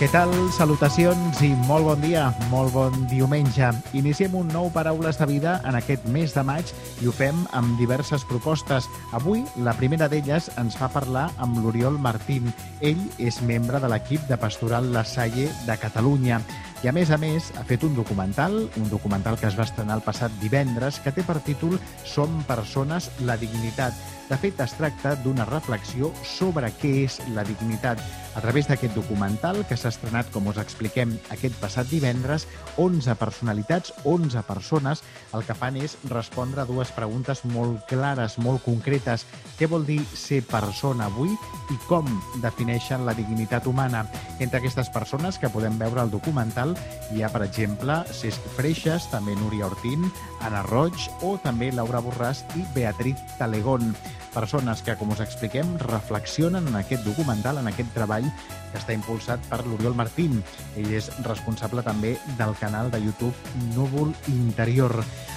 Què tal? Salutacions i molt bon dia, molt bon diumenge. Iniciem un nou Paraules de Vida en aquest mes de maig i ho fem amb diverses propostes. Avui, la primera d'elles ens fa parlar amb l'Oriol Martín. Ell és membre de l'equip de Pastoral La Salle de Catalunya. I a més a més ha fet un documental, un documental que es va estrenar el passat divendres, que té per títol Som persones, la dignitat. De fet, es tracta d'una reflexió sobre què és la dignitat. A través d'aquest documental, que s'ha estrenat, com us expliquem, aquest passat divendres, 11 personalitats, 11 persones, el que fan és respondre a dues preguntes molt clares, molt concretes. Què vol dir ser persona avui i com defineixen la dignitat humana? Entre aquestes persones que podem veure al documental hi ha, per exemple, Cesc Freixas, també Núria Ortín, Anna Roig o també Laura Borràs i Beatriz Talegón persones que, com us expliquem, reflexionen en aquest documental, en aquest treball que està impulsat per l'Oriol Martín. Ell és responsable també del canal de YouTube Núvol Interior.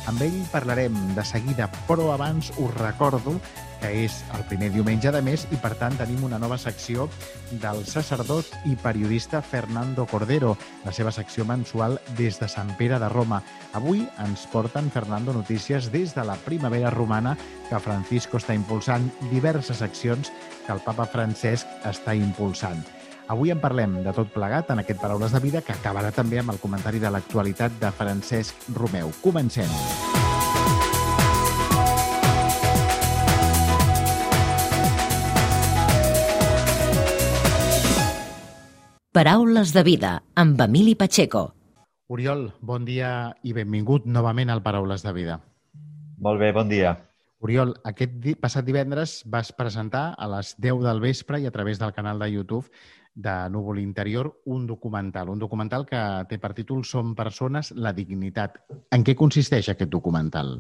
Amb ell parlarem de seguida, però abans us recordo que és el primer diumenge de mes i, per tant, tenim una nova secció del sacerdot i periodista Fernando Cordero, la seva secció mensual des de Sant Pere de Roma. Avui ens porten, Fernando, notícies des de la primavera romana que Francisco està impulsant, diverses accions que el papa Francesc està impulsant. Avui en parlem de tot plegat en aquest Paraules de Vida que acabarà també amb el comentari de l'actualitat de Francesc Romeu. Comencem. Paraules de vida amb Emili Pacheco. Oriol, bon dia i benvingut novament al Paraules de vida. Molt bé, bon dia. Oriol, aquest di passat divendres vas presentar a les 10 del vespre i a través del canal de YouTube de Núvol Interior un documental, un documental que té per títol Som persones, la dignitat. En què consisteix aquest documental?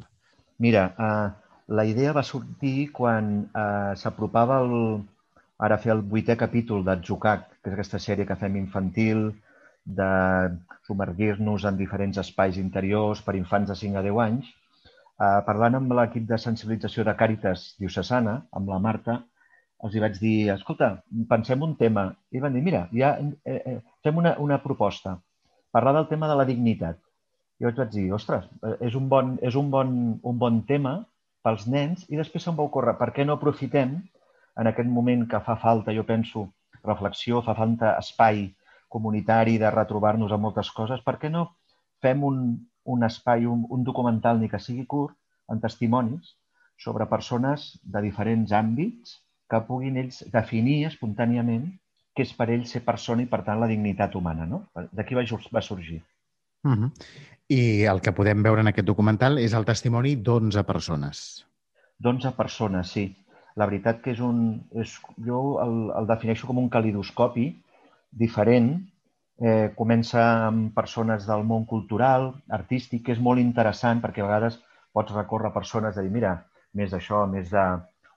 Mira, uh, la idea va sortir quan uh, s'apropava el, ara fer el vuitè capítol d'Atzucac, que és aquesta sèrie que fem infantil, de submergir-nos en diferents espais interiors per infants de 5 a 10 anys. Eh, parlant amb l'equip de sensibilització de Càritas Diocesana, amb la Marta, els hi vaig dir, escolta, pensem un tema. I van dir, mira, ja eh, eh, fem una, una proposta, parlar del tema de la dignitat. Jo vaig dir, ostres, eh, és un bon, és un bon, un bon tema pels nens i després se'm va ocórrer, per què no aprofitem en aquest moment que fa falta, jo penso, reflexió, fa falta espai comunitari de retrobar-nos a moltes coses, per què no fem un, un espai, un, un documental, ni que sigui curt, en testimonis sobre persones de diferents àmbits que puguin ells definir espontàniament què és per ells ser persona i, per tant, la dignitat humana. No? D'aquí va, va sorgir. Uh -huh. I el que podem veure en aquest documental és el testimoni d'11 persones. D'11 persones, sí. La veritat que és un... És, jo el, el defineixo com un calidoscopi diferent. Eh, comença amb persones del món cultural, artístic, que és molt interessant perquè a vegades pots recórrer a persones de dir, mira, més d'això, més de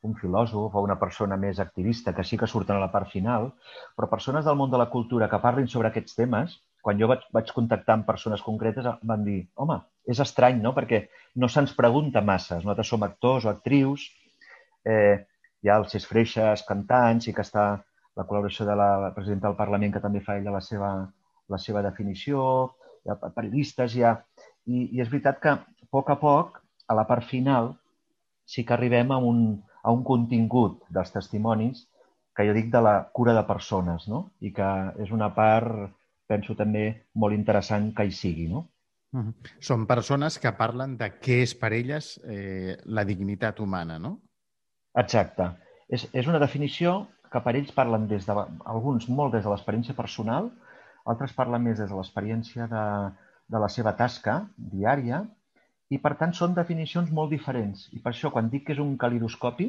un filòsof o una persona més activista, que sí que surten a la part final, però persones del món de la cultura que parlin sobre aquests temes, quan jo vaig, vaig contactar amb persones concretes, van dir, home, és estrany, no?, perquè no se'ns pregunta massa. Nosaltres som actors o actrius, Eh, hi ha els Cis Freixes cantants i que està la col·laboració de la presidenta del Parlament que també fa ella la seva, la seva definició, hi ha periodistes, hi ha... I, I és veritat que a poc a poc, a la part final, sí que arribem a un, a un contingut dels testimonis que jo dic de la cura de persones, no? I que és una part, penso també, molt interessant que hi sigui, no? Són persones que parlen de què és per elles eh, la dignitat humana, no? Exacte. És, és una definició que per ells parlen des de, alguns molt des de l'experiència personal, altres parlen més des de l'experiència de, de la seva tasca diària i, per tant, són definicions molt diferents. I per això, quan dic que és un calidoscopi,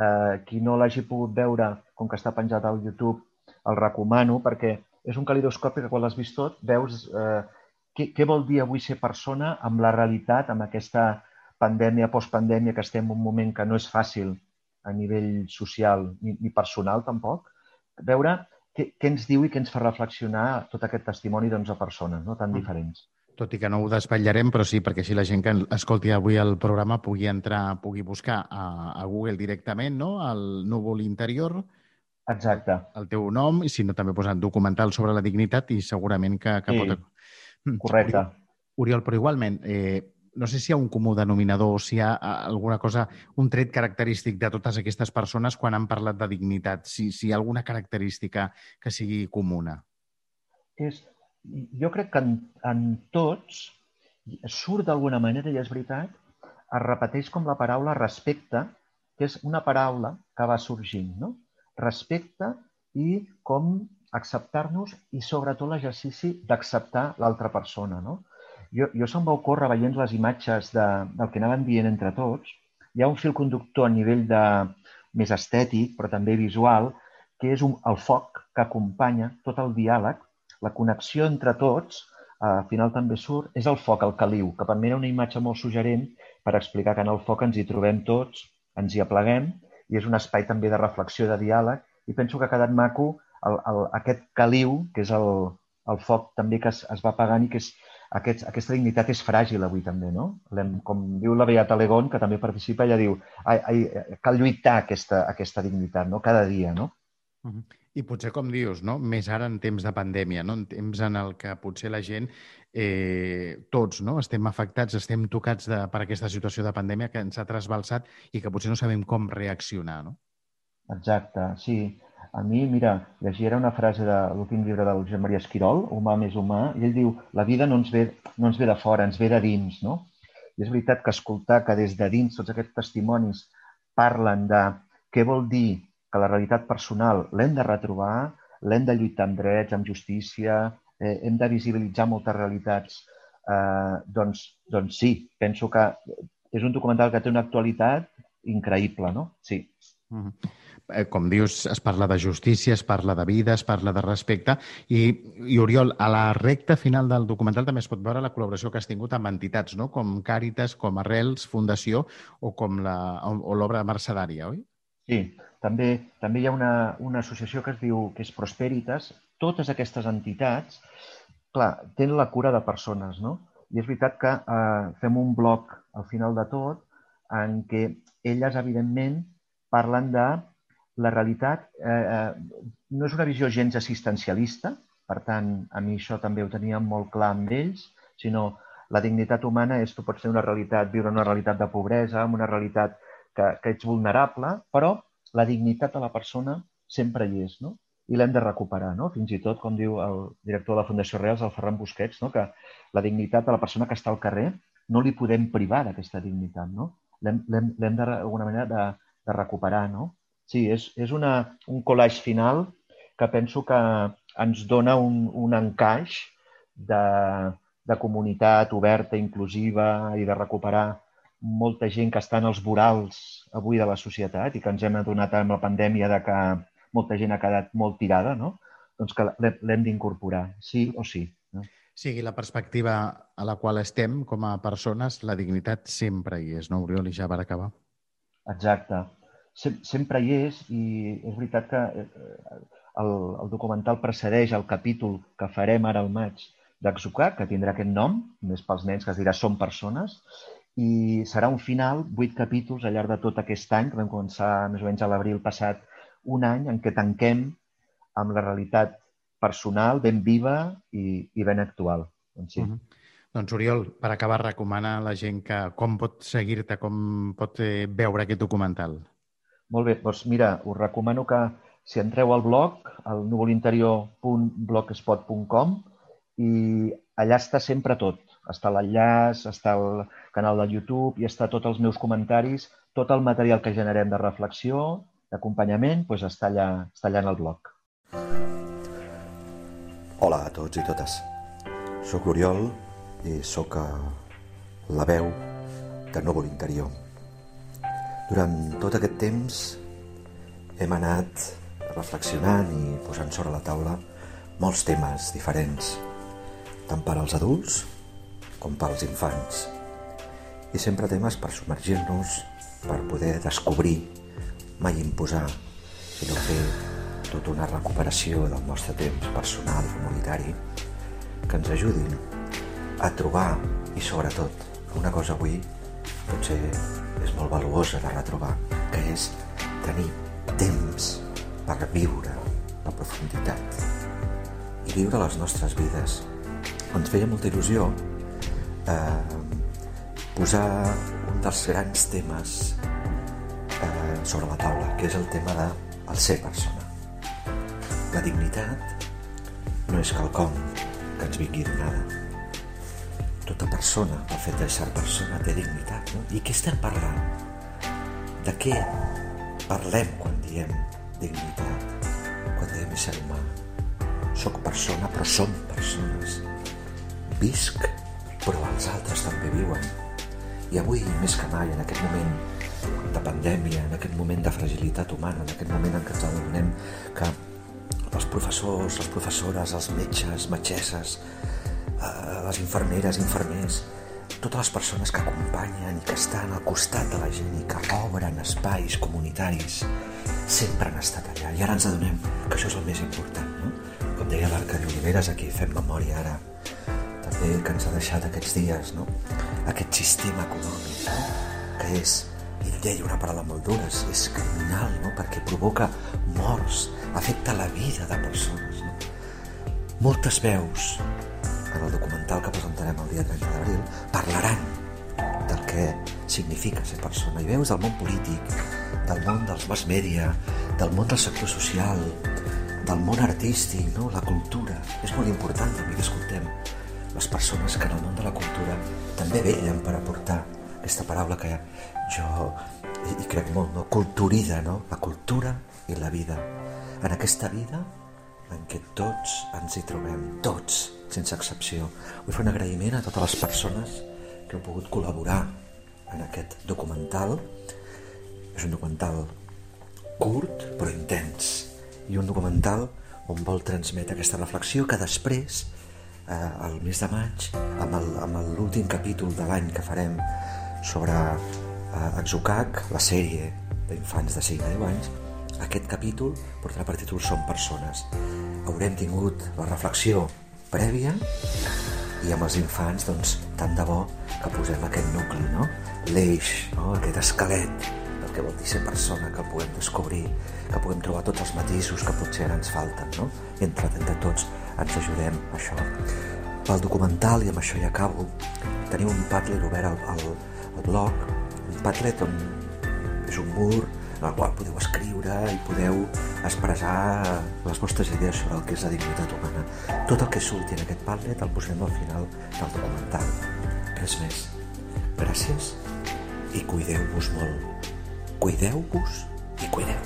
eh, qui no l'hagi pogut veure, com que està penjat al YouTube, el recomano, perquè és un calidoscopi que quan l'has vist tot veus eh, què, què vol dir avui ser persona amb la realitat, amb aquesta pandèmia, postpandèmia, que estem en un moment que no és fàcil a nivell social ni, ni personal tampoc, veure què, què ens diu i què ens fa reflexionar tot aquest testimoni d'11 persones no? tan Mm. diferents. Tot i que no ho despatllarem, però sí, perquè així la gent que escolti avui el programa pugui entrar, pugui buscar a, a Google directament, no?, el núvol interior, Exacte. el teu nom, i si no també posant documental sobre la dignitat i segurament que, que Sí, pot... Mm, Correcte. Oriol, però igualment, eh, no sé si hi ha un comú denominador o si hi ha eh, alguna cosa, un tret característic de totes aquestes persones quan han parlat de dignitat, si, si hi ha alguna característica que sigui comuna. És, jo crec que en, en tots surt d'alguna manera, i és veritat, es repeteix com la paraula respecte, que és una paraula que va sorgint, no? Respecte i com acceptar-nos i sobretot l'exercici d'acceptar l'altra persona, no? Jo, jo se'm va ocórrer veient les imatges de, del que anaven dient entre tots. Hi ha un fil conductor a nivell de, més estètic, però també visual, que és un, el foc que acompanya tot el diàleg, la connexió entre tots, eh, al final també surt, és el foc, el caliu, que per mi era una imatge molt suggerent per explicar que en el foc ens hi trobem tots, ens hi apleguem, i és un espai també de reflexió, de diàleg, i penso que ha quedat maco el, el, aquest caliu, que és el, el foc també que es, es va apagant i que és, aquest, aquesta dignitat és fràgil avui també, no? Com diu la Beata Legon, que també participa, ella diu ai, ai, cal lluitar aquesta, aquesta dignitat, no? Cada dia, no? Mhm. I potser, com dius, no? més ara en temps de pandèmia, no? en temps en el que potser la gent, eh, tots, no? estem afectats, estem tocats de, per aquesta situació de pandèmia que ens ha trasbalsat i que potser no sabem com reaccionar. No? Exacte, sí. A mi, mira, llegia una frase de l'últim llibre del Josep Maria Esquirol, Humà més humà, i ell diu, la vida no ens ve, no ens ve de fora, ens ve de dins, no? I és veritat que escoltar que des de dins tots aquests testimonis parlen de què vol dir que la realitat personal l'hem de retrobar, l'hem de lluitar amb drets, amb justícia, eh, hem de visibilitzar moltes realitats, eh, doncs, doncs sí, penso que és un documental que té una actualitat increïble, no? Sí. Eh, Com dius, es parla de justícia, es parla de vida, es parla de respecte i, i Oriol, a la recta final del documental també es pot veure la col·laboració que has tingut amb entitats, no? com Càritas, com Arrels, Fundació o com la, l'obra Mercedària, oi? Sí, també, també hi ha una, una associació que es diu que és Prosperitas. Totes aquestes entitats, clar, tenen la cura de persones, no? I és veritat que eh, fem un bloc al final de tot en què elles, evidentment, parlen de la realitat. Eh, eh, no és una visió gens assistencialista, per tant, a mi això també ho tenia molt clar amb ells, sinó la dignitat humana és, tu pots tenir una realitat, viure una realitat de pobresa, en una realitat que, que ets vulnerable, però la dignitat de la persona sempre hi és, no? I l'hem de recuperar, no? Fins i tot, com diu el director de la Fundació Reals, el Ferran Busquets, no? que la dignitat de la persona que està al carrer no li podem privar d'aquesta dignitat, no? L'hem de, d'alguna manera, de, de recuperar, no? Sí, és, és una, un collage final que penso que ens dona un, un encaix de, de comunitat oberta, inclusiva i de recuperar molta gent que està en els vorals avui de la societat i que ens hem adonat amb la pandèmia de que molta gent ha quedat molt tirada, no? Doncs que l'hem d'incorporar, sí o sí. No? Sigui la perspectiva a la qual estem com a persones, la dignitat sempre hi és, no, Oriol? I ja per acabar. Exacte. Sem sempre hi és i és veritat que eh, el, el documental precedeix el capítol que farem ara al maig d'Exucar, que tindrà aquest nom, més pels nens, que es dirà Som persones, i serà un final, vuit capítols al llarg de tot aquest any, que vam començar més o menys a l'abril passat, un any en què tanquem amb la realitat personal ben viva i, i ben actual. Doncs sí. Uh -huh. Doncs, Oriol, per acabar, recomana a la gent que com pot seguir-te, com pot eh, veure aquest documental. Molt bé, doncs mira, us recomano que si entreu al blog, al núvolinterior.blogspot.com i allà està sempre tot. Està l'enllaç, està el canal de YouTube i està tots els meus comentaris, tot el material que generem de reflexió, d'acompanyament, doncs està, allà, està allà en el blog. Hola a tots i totes. Soc l'Oriol i sóc eh, la veu de Núvol Interior. Durant tot aquest temps hem anat reflexionant i posant sobre la taula molts temes diferents, tant per als adults com pels infants. I sempre temes per submergir-nos, per poder descobrir, mai imposar, sinó fer tota una recuperació del nostre temps personal i comunitari que ens ajudin a trobar i sobretot una cosa avui potser és molt valuosa de retrobar, que és tenir temps per viure la profunditat i viure les nostres vides. Ens feia molta il·lusió eh, posar un dels grans temes eh, sobre la taula, que és el tema de el ser persona. La dignitat no és quelcom que ens vingui donada. Tota persona, el fet de ser persona, té dignitat. No? I què estem parlant? De què parlem quan diem dignitat? Quan diem ser humà? Soc persona, però som persones. Visc, però els altres també viuen. I avui, més que mai, en aquest moment de pandèmia, en aquest moment de fragilitat humana, en aquest moment en què ens adonem que els professors, les professores, els metges, metgesses, les infermeres, infermers, totes les persones que acompanyen i que estan al costat de la gent i que obren espais comunitaris sempre han estat allà i ara ens adonem que això és el més important no? com deia l'Arcadi Oliveres aquí fem memòria ara també que ens ha deixat aquests dies no? aquest sistema econòmic no? que és ell deia una paraula molt dura, és criminal, no? perquè provoca morts, afecta la vida de persones. No? Moltes veus en el documental que presentarem el dia 30 d'abril parlaran del que significa ser persona i veus del món polític, del món dels mass media, del món del sector social, del món artístic, no? la cultura. És molt important també que escoltem les persones que en el món de la cultura també vellen per aportar aquesta paraula que jo hi, crec molt, no? culturida, no? la cultura i la vida. En aquesta vida en què tots ens hi trobem, tots, sense excepció. Vull fer un agraïment a totes les persones que heu pogut col·laborar en aquest documental. És un documental curt però intens i un documental on vol transmetre aquesta reflexió que després, eh, el mes de maig, amb l'últim capítol de l'any que farem sobre eh, Exocac, la sèrie d'infants de 5 a 10 anys, aquest capítol portarà per títol Som persones. Haurem tingut la reflexió prèvia i amb els infants, doncs, tant de bo que posem aquest nucli, no? L'eix, no? aquest esquelet del que vol dir ser persona, que puguem descobrir, que puguem trobar tots els matisos que potser ara ens falten, no? I entre, entre tots ens ajudem a això. Pel documental, i amb això ja acabo, tenim un Padlet obert al, al, al blog, un Padlet on és un mur en el qual podeu escriure i podeu expressar les vostres idees sobre el que és la dignitat humana. Tot el que surti en aquest Padlet el posem al final del documental. Res més. Gràcies i cuideu-vos molt. Cuideu-vos i cuideu.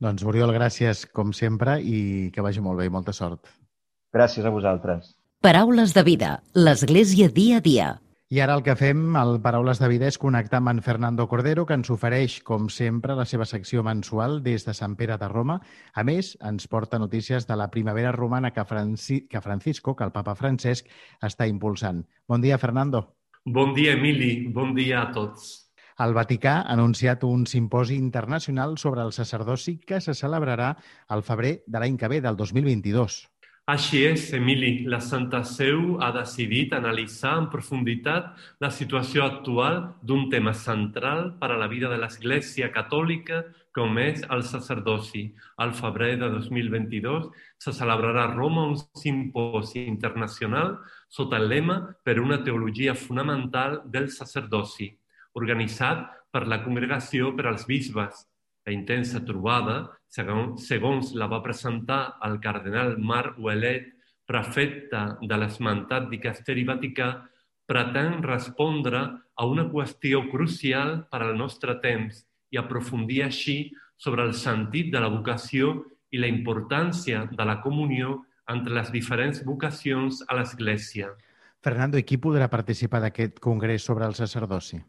Doncs, Oriol, gràcies, com sempre, i que vagi molt bé i molta sort. Gràcies a vosaltres. Paraules de vida, l'Església dia a dia. I ara el que fem, al Paraules de Vida, és connectar amb en Fernando Cordero, que ens ofereix, com sempre, la seva secció mensual des de Sant Pere de Roma. A més, ens porta notícies de la primavera romana que, Franci... que Francisco, que el papa Francesc, està impulsant. Bon dia, Fernando. Bon dia, Emili. Bon dia a tots. El Vaticà ha anunciat un simposi internacional sobre el sacerdoci que se celebrarà al febrer de l'any que ve, del 2022. Així és, Emili, la Santa Seu ha decidit analitzar en profunditat la situació actual d'un tema central per a la vida de l'Església Catòlica com és el sacerdoci. Al febrer de 2022 se celebrarà a Roma un simposi internacional sota el lema per una teologia fonamental del sacerdoci, organitzat per la Congregació per als Bisbes, la intensa trobada, segons la va presentar el cardenal Marc Ouellet, prefecte de l'esmentat dicasteri vaticà, pretén respondre a una qüestió crucial per al nostre temps i aprofundir així sobre el sentit de la vocació i la importància de la comunió entre les diferents vocacions a l'Església. Fernando, i qui podrà participar d'aquest congrés sobre el sacerdoci?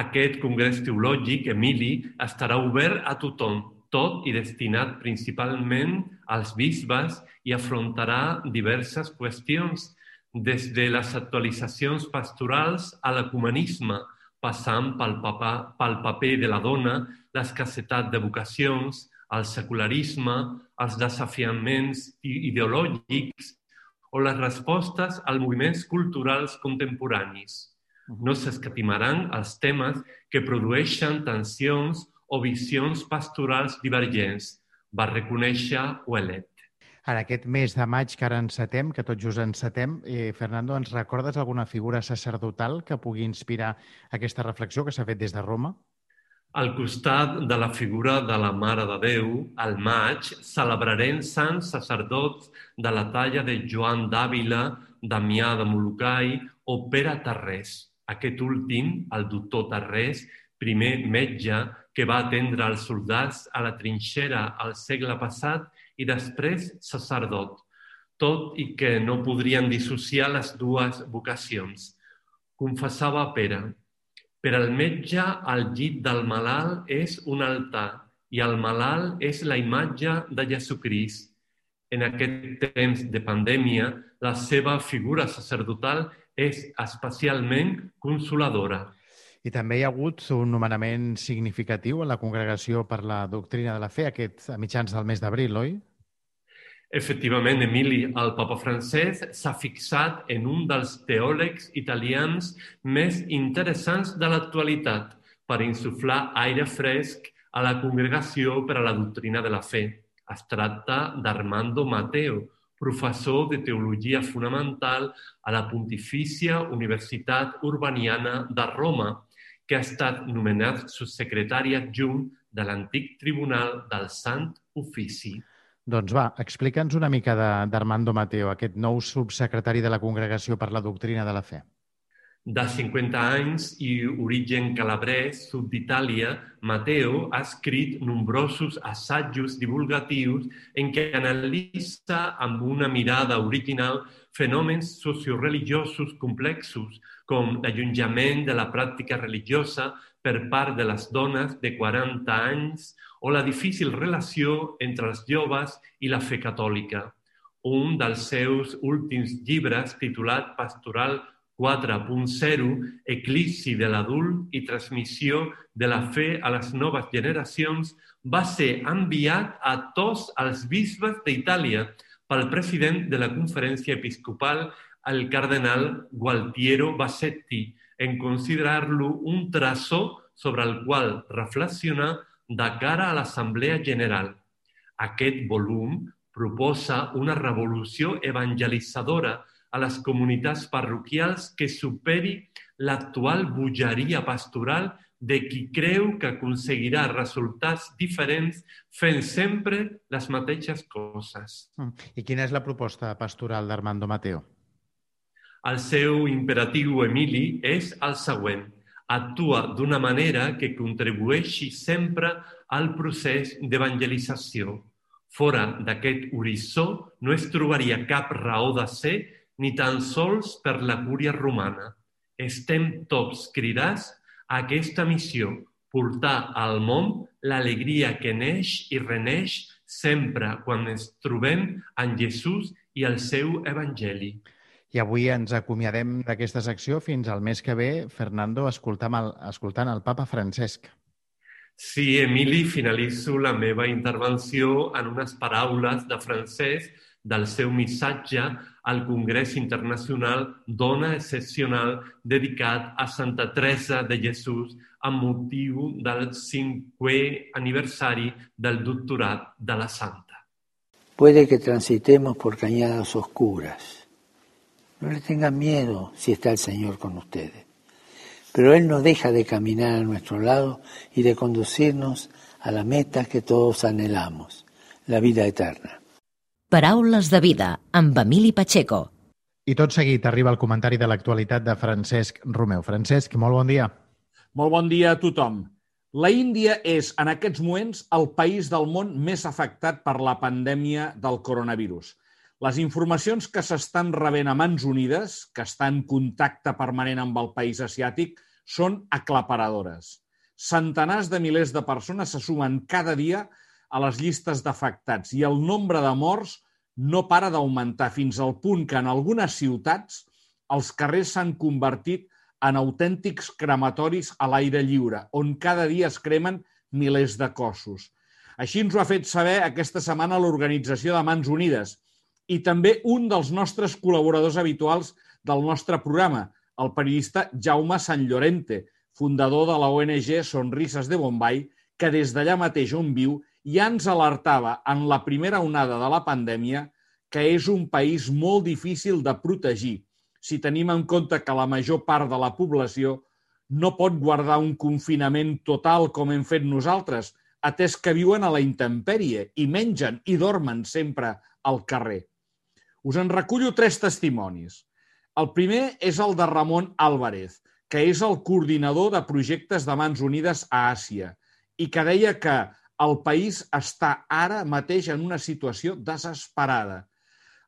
Aquest congrés teològic, Emili, estarà obert a tothom, tot i destinat principalment als bisbes i afrontarà diverses qüestions, des de les actualitzacions pastorals a l'ecumenisme, passant pel, papa, pel paper de la dona, l'escassetat de vocacions, el secularisme, els desafiaments ideològics o les respostes als moviments culturals contemporanis. No s'escatimaran els temes que produeixen tensions o visions pastorals divergents, va reconèixer Ouellet. En aquest mes de maig que ara encetem, que tot just encetem, eh, Fernando, ens recordes alguna figura sacerdotal que pugui inspirar aquesta reflexió que s'ha fet des de Roma? Al costat de la figura de la Mare de Déu, al maig celebrarem sants sacerdots de la talla de Joan d'Àvila, Damià de Molokai o Pere Tarrés. Aquest últim, el doctor Tarrés, primer metge que va atendre els soldats a la trinxera al segle passat i després sacerdot, tot i que no podrien dissociar les dues vocacions. Confessava Pere, per al metge, el llit del malalt és un altar i el malalt és la imatge de Jesucrist. En aquest temps de pandèmia, la seva figura sacerdotal és especialment consoladora. I també hi ha hagut un nomenament significatiu en la Congregació per la Doctrina de la Fe aquest a mitjans del mes d'abril, oi? Efectivament, Emili, el papa francès s'ha fixat en un dels teòlegs italians més interessants de l'actualitat per insuflar aire fresc a la congregació per a la doctrina de la fe. Es tracta d'Armando Mateo, professor de Teologia Fonamental a la Pontifícia Universitat Urbaniana de Roma, que ha estat nomenat subsecretari adjunt de l'antic Tribunal del Sant Ofici. Doncs va, explica'ns una mica d'Armando Mateo, aquest nou subsecretari de la Congregació per la Doctrina de la Fe. De 50 anys i origen calabrès, sud d'Itàlia, Mateo ha escrit nombrosos assajos divulgatius en què analitza amb una mirada original fenòmens socioreligiosos complexos, com l'allunjament de la pràctica religiosa per part de les dones de 40 anys o la difícil relació entre els joves i la fe catòlica. Un dels seus últims llibres, titulat Pastoral 4.0, Eclipsi de l'adult i transmissió de la fe a les noves generacions, va ser enviat a tots els bisbes d'Itàlia pel president de la conferència episcopal, el cardenal Gualtiero Bassetti, en considerar-lo un traçó sobre el qual reflexionar de cara a l'Assemblea General. Aquest volum proposa una revolució evangelitzadora a les comunitats parroquials que superi l'actual bogeria pastoral de qui creu que aconseguirà resultats diferents fent sempre les mateixes coses. Mm. I quina és la proposta pastoral d'Armando Mateo? El seu imperatiu, Emili, és el següent – actua d'una manera que contribueixi sempre al procés d'evangelització. Fora d'aquest horitzó no es trobaria cap raó de ser ni tan sols per la cúria romana. Estem tots cridats aquesta missió, portar al món l'alegria que neix i reneix sempre quan ens trobem en Jesús i el seu evangeli. I avui ens acomiadem d'aquesta secció fins al mes que ve, Fernando, escoltant el, escoltant el papa Francesc. Sí, Emili, finalitzo la meva intervenció en unes paraules de Francesc del seu missatge al Congrés Internacional Dona Excepcional dedicat a Santa Teresa de Jesús amb motiu del cinquè aniversari del doctorat de la Santa. Puede que transitemos por cañadas oscuras, No le tengan miedo si está el Señor con ustedes. Pero Él no deja de caminar a nuestro lado y de conducirnos a la meta que todos anhelamos, la vida eterna. Paraules de vida amb Emili Pacheco. I tot seguit arriba el comentari de l'actualitat de Francesc Romeu. Francesc, molt bon dia. Molt bon dia a tothom. La Índia és, en aquests moments, el país del món més afectat per la pandèmia del coronavirus. Les informacions que s'estan rebent a mans unides, que està en contacte permanent amb el país asiàtic, són aclaparadores. Centenars de milers de persones se sumen cada dia a les llistes d'afectats i el nombre de morts no para d'augmentar fins al punt que en algunes ciutats els carrers s'han convertit en autèntics crematoris a l'aire lliure, on cada dia es cremen milers de cossos. Així ens ho ha fet saber aquesta setmana l'Organització de Mans Unides i també un dels nostres col·laboradors habituals del nostre programa, el periodista Jaume Sant Llorente, fundador de la ONG Sonrises de Bombay, que des d'allà mateix on viu ja ens alertava en la primera onada de la pandèmia que és un país molt difícil de protegir si tenim en compte que la major part de la població no pot guardar un confinament total com hem fet nosaltres, atès que viuen a la intempèrie i mengen i dormen sempre al carrer. Us en recullo tres testimonis. El primer és el de Ramon Álvarez, que és el coordinador de projectes de Mans Unides a Àsia i que deia que el país està ara mateix en una situació desesperada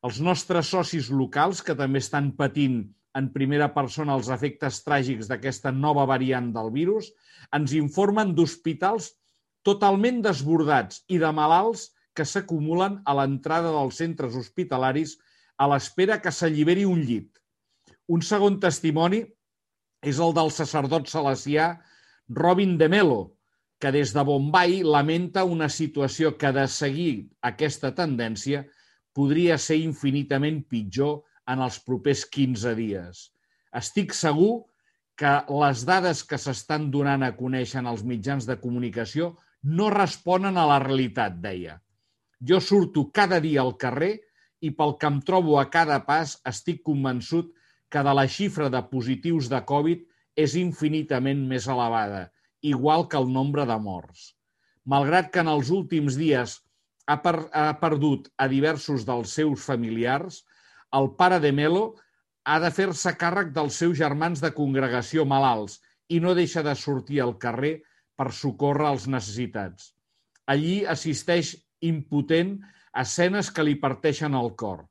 els nostres socis locals, que també estan patint en primera persona els efectes tràgics d'aquesta nova variant del virus, ens informen d'hospitals totalment desbordats i de malalts que s'acumulen a l'entrada dels centres hospitalaris a l'espera que s'alliberi un llit. Un segon testimoni és el del sacerdot salesià Robin de Melo, que des de Bombay lamenta una situació que, de seguir aquesta tendència, podria ser infinitament pitjor en els propers 15 dies. Estic segur que les dades que s'estan donant a conèixer en els mitjans de comunicació no responen a la realitat, deia. Jo surto cada dia al carrer i pel que em trobo a cada pas estic convençut que de la xifra de positius de Covid és infinitament més elevada, igual que el nombre de morts. Malgrat que en els últims dies ha, per, ha perdut a diversos dels seus familiars, el pare de Melo ha de fer-se càrrec dels seus germans de congregació malalts i no deixa de sortir al carrer per socórrer els necessitats. Allí assisteix impotent a escenes que li parteixen el cor.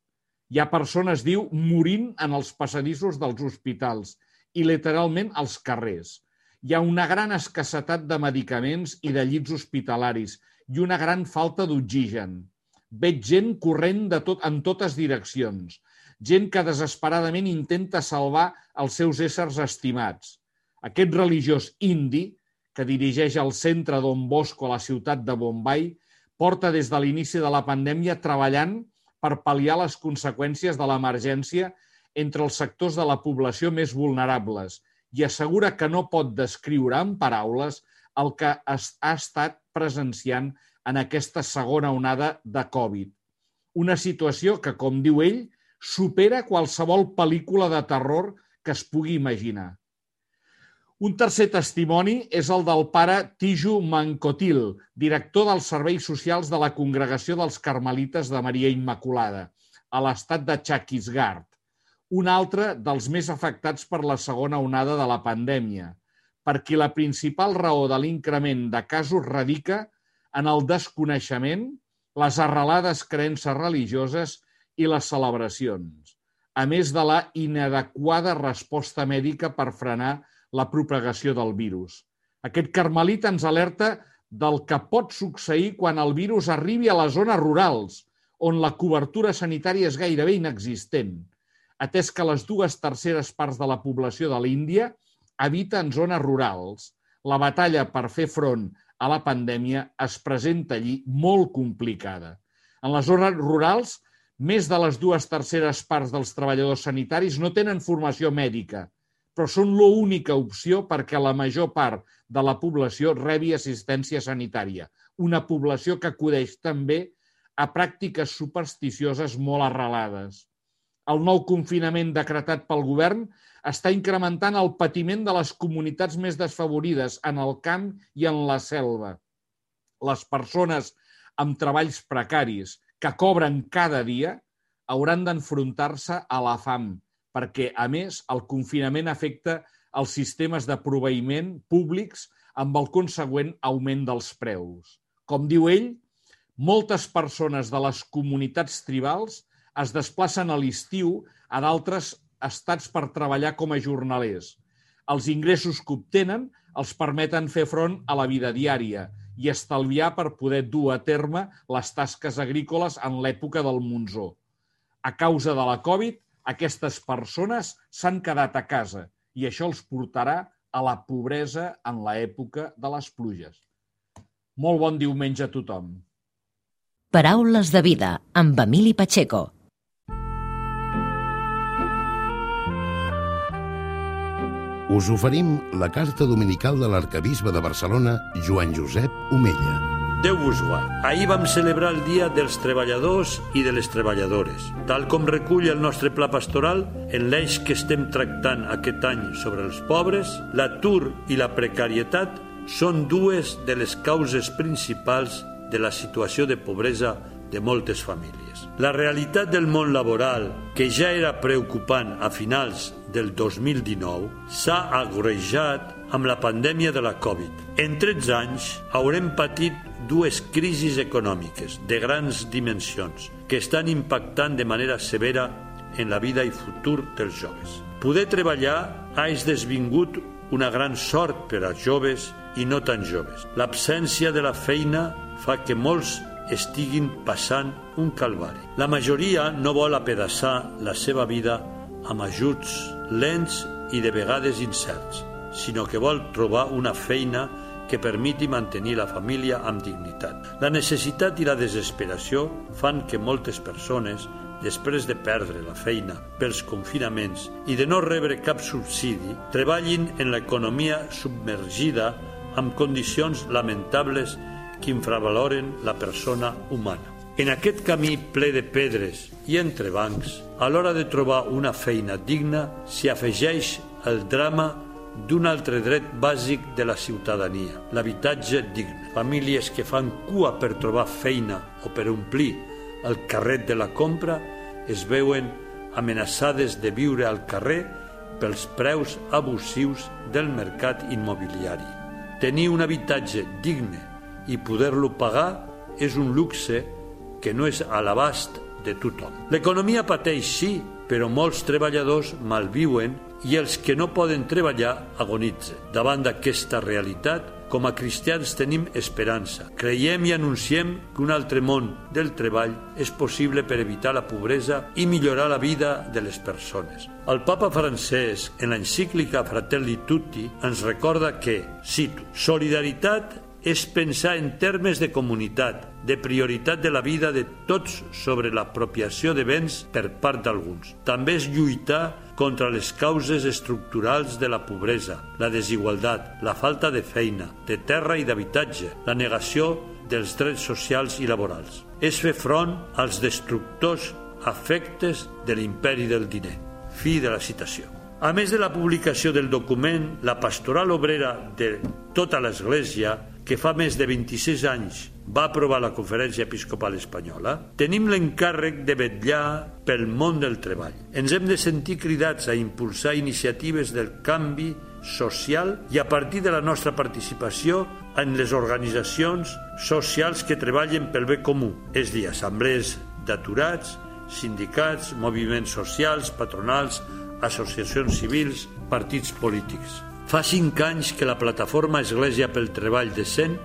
Hi ha persones, diu, morint en els passadissos dels hospitals i literalment als carrers. Hi ha una gran escassetat de medicaments i de llits hospitalaris i una gran falta d'oxigen. Veig gent corrent de tot, en totes direccions, gent que desesperadament intenta salvar els seus éssers estimats. Aquest religiós indi, que dirigeix el centre Don Bosco a la ciutat de Bombay, porta des de l'inici de la pandèmia treballant per pal·liar les conseqüències de l'emergència entre els sectors de la població més vulnerables i assegura que no pot descriure en paraules el que ha estat presenciant en aquesta segona onada de Covid. Una situació que, com diu ell, supera qualsevol pel·lícula de terror que es pugui imaginar. Un tercer testimoni és el del pare Tiju Mancotil, director dels serveis socials de la Congregació dels Carmelites de Maria Immaculada, a l'estat de Chakisgard, un altre dels més afectats per la segona onada de la pandèmia – per qui la principal raó de l'increment de casos radica en el desconeixement, les arrelades creences religioses i les celebracions, a més de la inadequada resposta mèdica per frenar la propagació del virus. Aquest carmelit ens alerta del que pot succeir quan el virus arribi a les zones rurals, on la cobertura sanitària és gairebé inexistent, atès que les dues terceres parts de la població de l'Índia habita en zones rurals, la batalla per fer front a la pandèmia es presenta allí molt complicada. En les zones rurals, més de les dues terceres parts dels treballadors sanitaris no tenen formació mèdica, però són l'única opció perquè la major part de la població rebi assistència sanitària, una població que acudeix també a pràctiques supersticioses molt arrelades. El nou confinament decretat pel govern està incrementant el patiment de les comunitats més desfavorides en el camp i en la selva. Les persones amb treballs precaris que cobren cada dia hauran d'enfrontar-se a la fam, perquè, a més, el confinament afecta els sistemes de proveïment públics amb el consegüent augment dels preus. Com diu ell, moltes persones de les comunitats tribals es desplacen a l'estiu a d'altres estats per treballar com a jornalers. Els ingressos que obtenen els permeten fer front a la vida diària i estalviar per poder dur a terme les tasques agrícoles en l'època del monzó. A causa de la Covid, aquestes persones s'han quedat a casa i això els portarà a la pobresa en l'època de les pluges. Molt bon diumenge a tothom. Paraules de vida amb Emili Pacheco. Us oferim la carta dominical de l'arcabisbe de Barcelona, Joan Josep Omella. Déu vos guard. Ahir vam celebrar el Dia dels Treballadors i de les Treballadores. Tal com recull el nostre pla pastoral, en l'eix que estem tractant aquest any sobre els pobres, l'atur i la precarietat són dues de les causes principals de la situació de pobresa de moltes famílies. La realitat del món laboral, que ja era preocupant a finals del 2019, s'ha agrejat amb la pandèmia de la Covid. En 13 anys haurem patit dues crisis econòmiques de grans dimensions que estan impactant de manera severa en la vida i futur dels joves. Poder treballar ha esdevingut una gran sort per als joves i no tan joves. L'absència de la feina fa que molts estiguin passant un calvari. La majoria no vol apedaçar la seva vida amb ajuts lents i de vegades incerts, sinó que vol trobar una feina que permeti mantenir la família amb dignitat. La necessitat i la desesperació fan que moltes persones, després de perdre la feina pels confinaments i de no rebre cap subsidi, treballin en l'economia submergida amb condicions lamentables que infravaloren la persona humana. En aquest camí ple de pedres i entrebancs, a l'hora de trobar una feina digna, s'hi afegeix el drama d'un altre dret bàsic de la ciutadania, l'habitatge digne. Famílies que fan cua per trobar feina o per omplir el carret de la compra es veuen amenaçades de viure al carrer pels preus abusius del mercat immobiliari. Tenir un habitatge digne i poder-lo pagar és un luxe que no és a l'abast de tothom. L'economia pateix, sí, però molts treballadors malviuen i els que no poden treballar agonitzen. Davant d'aquesta realitat, com a cristians tenim esperança. Creiem i anunciem que un altre món del treball és possible per evitar la pobresa i millorar la vida de les persones. El papa francès, en l'encíclica Fratelli Tutti, ens recorda que, cito, solidaritat és pensar en termes de comunitat, de prioritat de la vida de tots sobre l'apropiació de béns per part d'alguns. També és lluitar contra les causes estructurals de la pobresa, la desigualtat, la falta de feina, de terra i d'habitatge, la negació dels drets socials i laborals. És fer front als destructors afectes de l'imperi del diner. Fi de la citació. A més de la publicació del document, la pastoral obrera de tota l'Església que fa més de 26 anys va aprovar la Conferència Episcopal Espanyola, tenim l'encàrrec de vetllar pel món del treball. Ens hem de sentir cridats a impulsar iniciatives del canvi social i a partir de la nostra participació en les organitzacions socials que treballen pel bé comú, és dir, assemblees d'aturats, sindicats, moviments socials, patronals, associacions civils, partits polítics. Fa cinc anys que la plataforma Església pel Treball Decent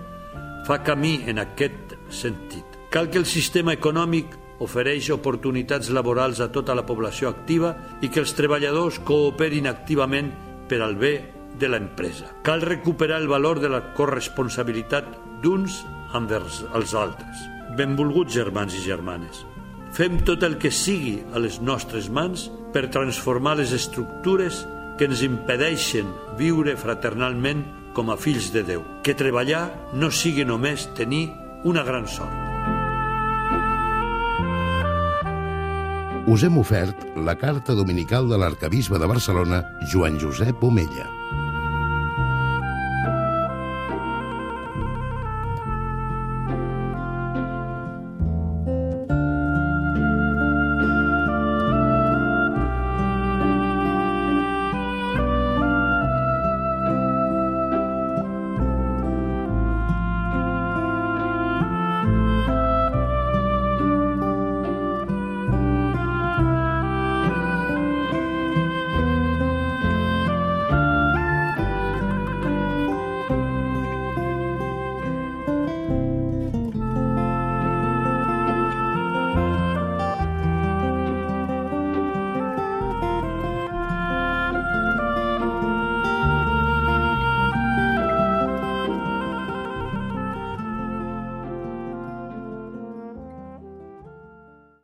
fa camí en aquest sentit. Cal que el sistema econòmic ofereix oportunitats laborals a tota la població activa i que els treballadors cooperin activament per al bé de l'empresa. Cal recuperar el valor de la corresponsabilitat d'uns envers els altres. Benvolguts germans i germanes, fem tot el que sigui a les nostres mans per transformar les estructures que ens impedeixen viure fraternalment com a fills de Déu. Que treballar no sigui només tenir una gran sort. Us hem ofert la carta dominical de l'arcabisbe de Barcelona, Joan Josep Omella.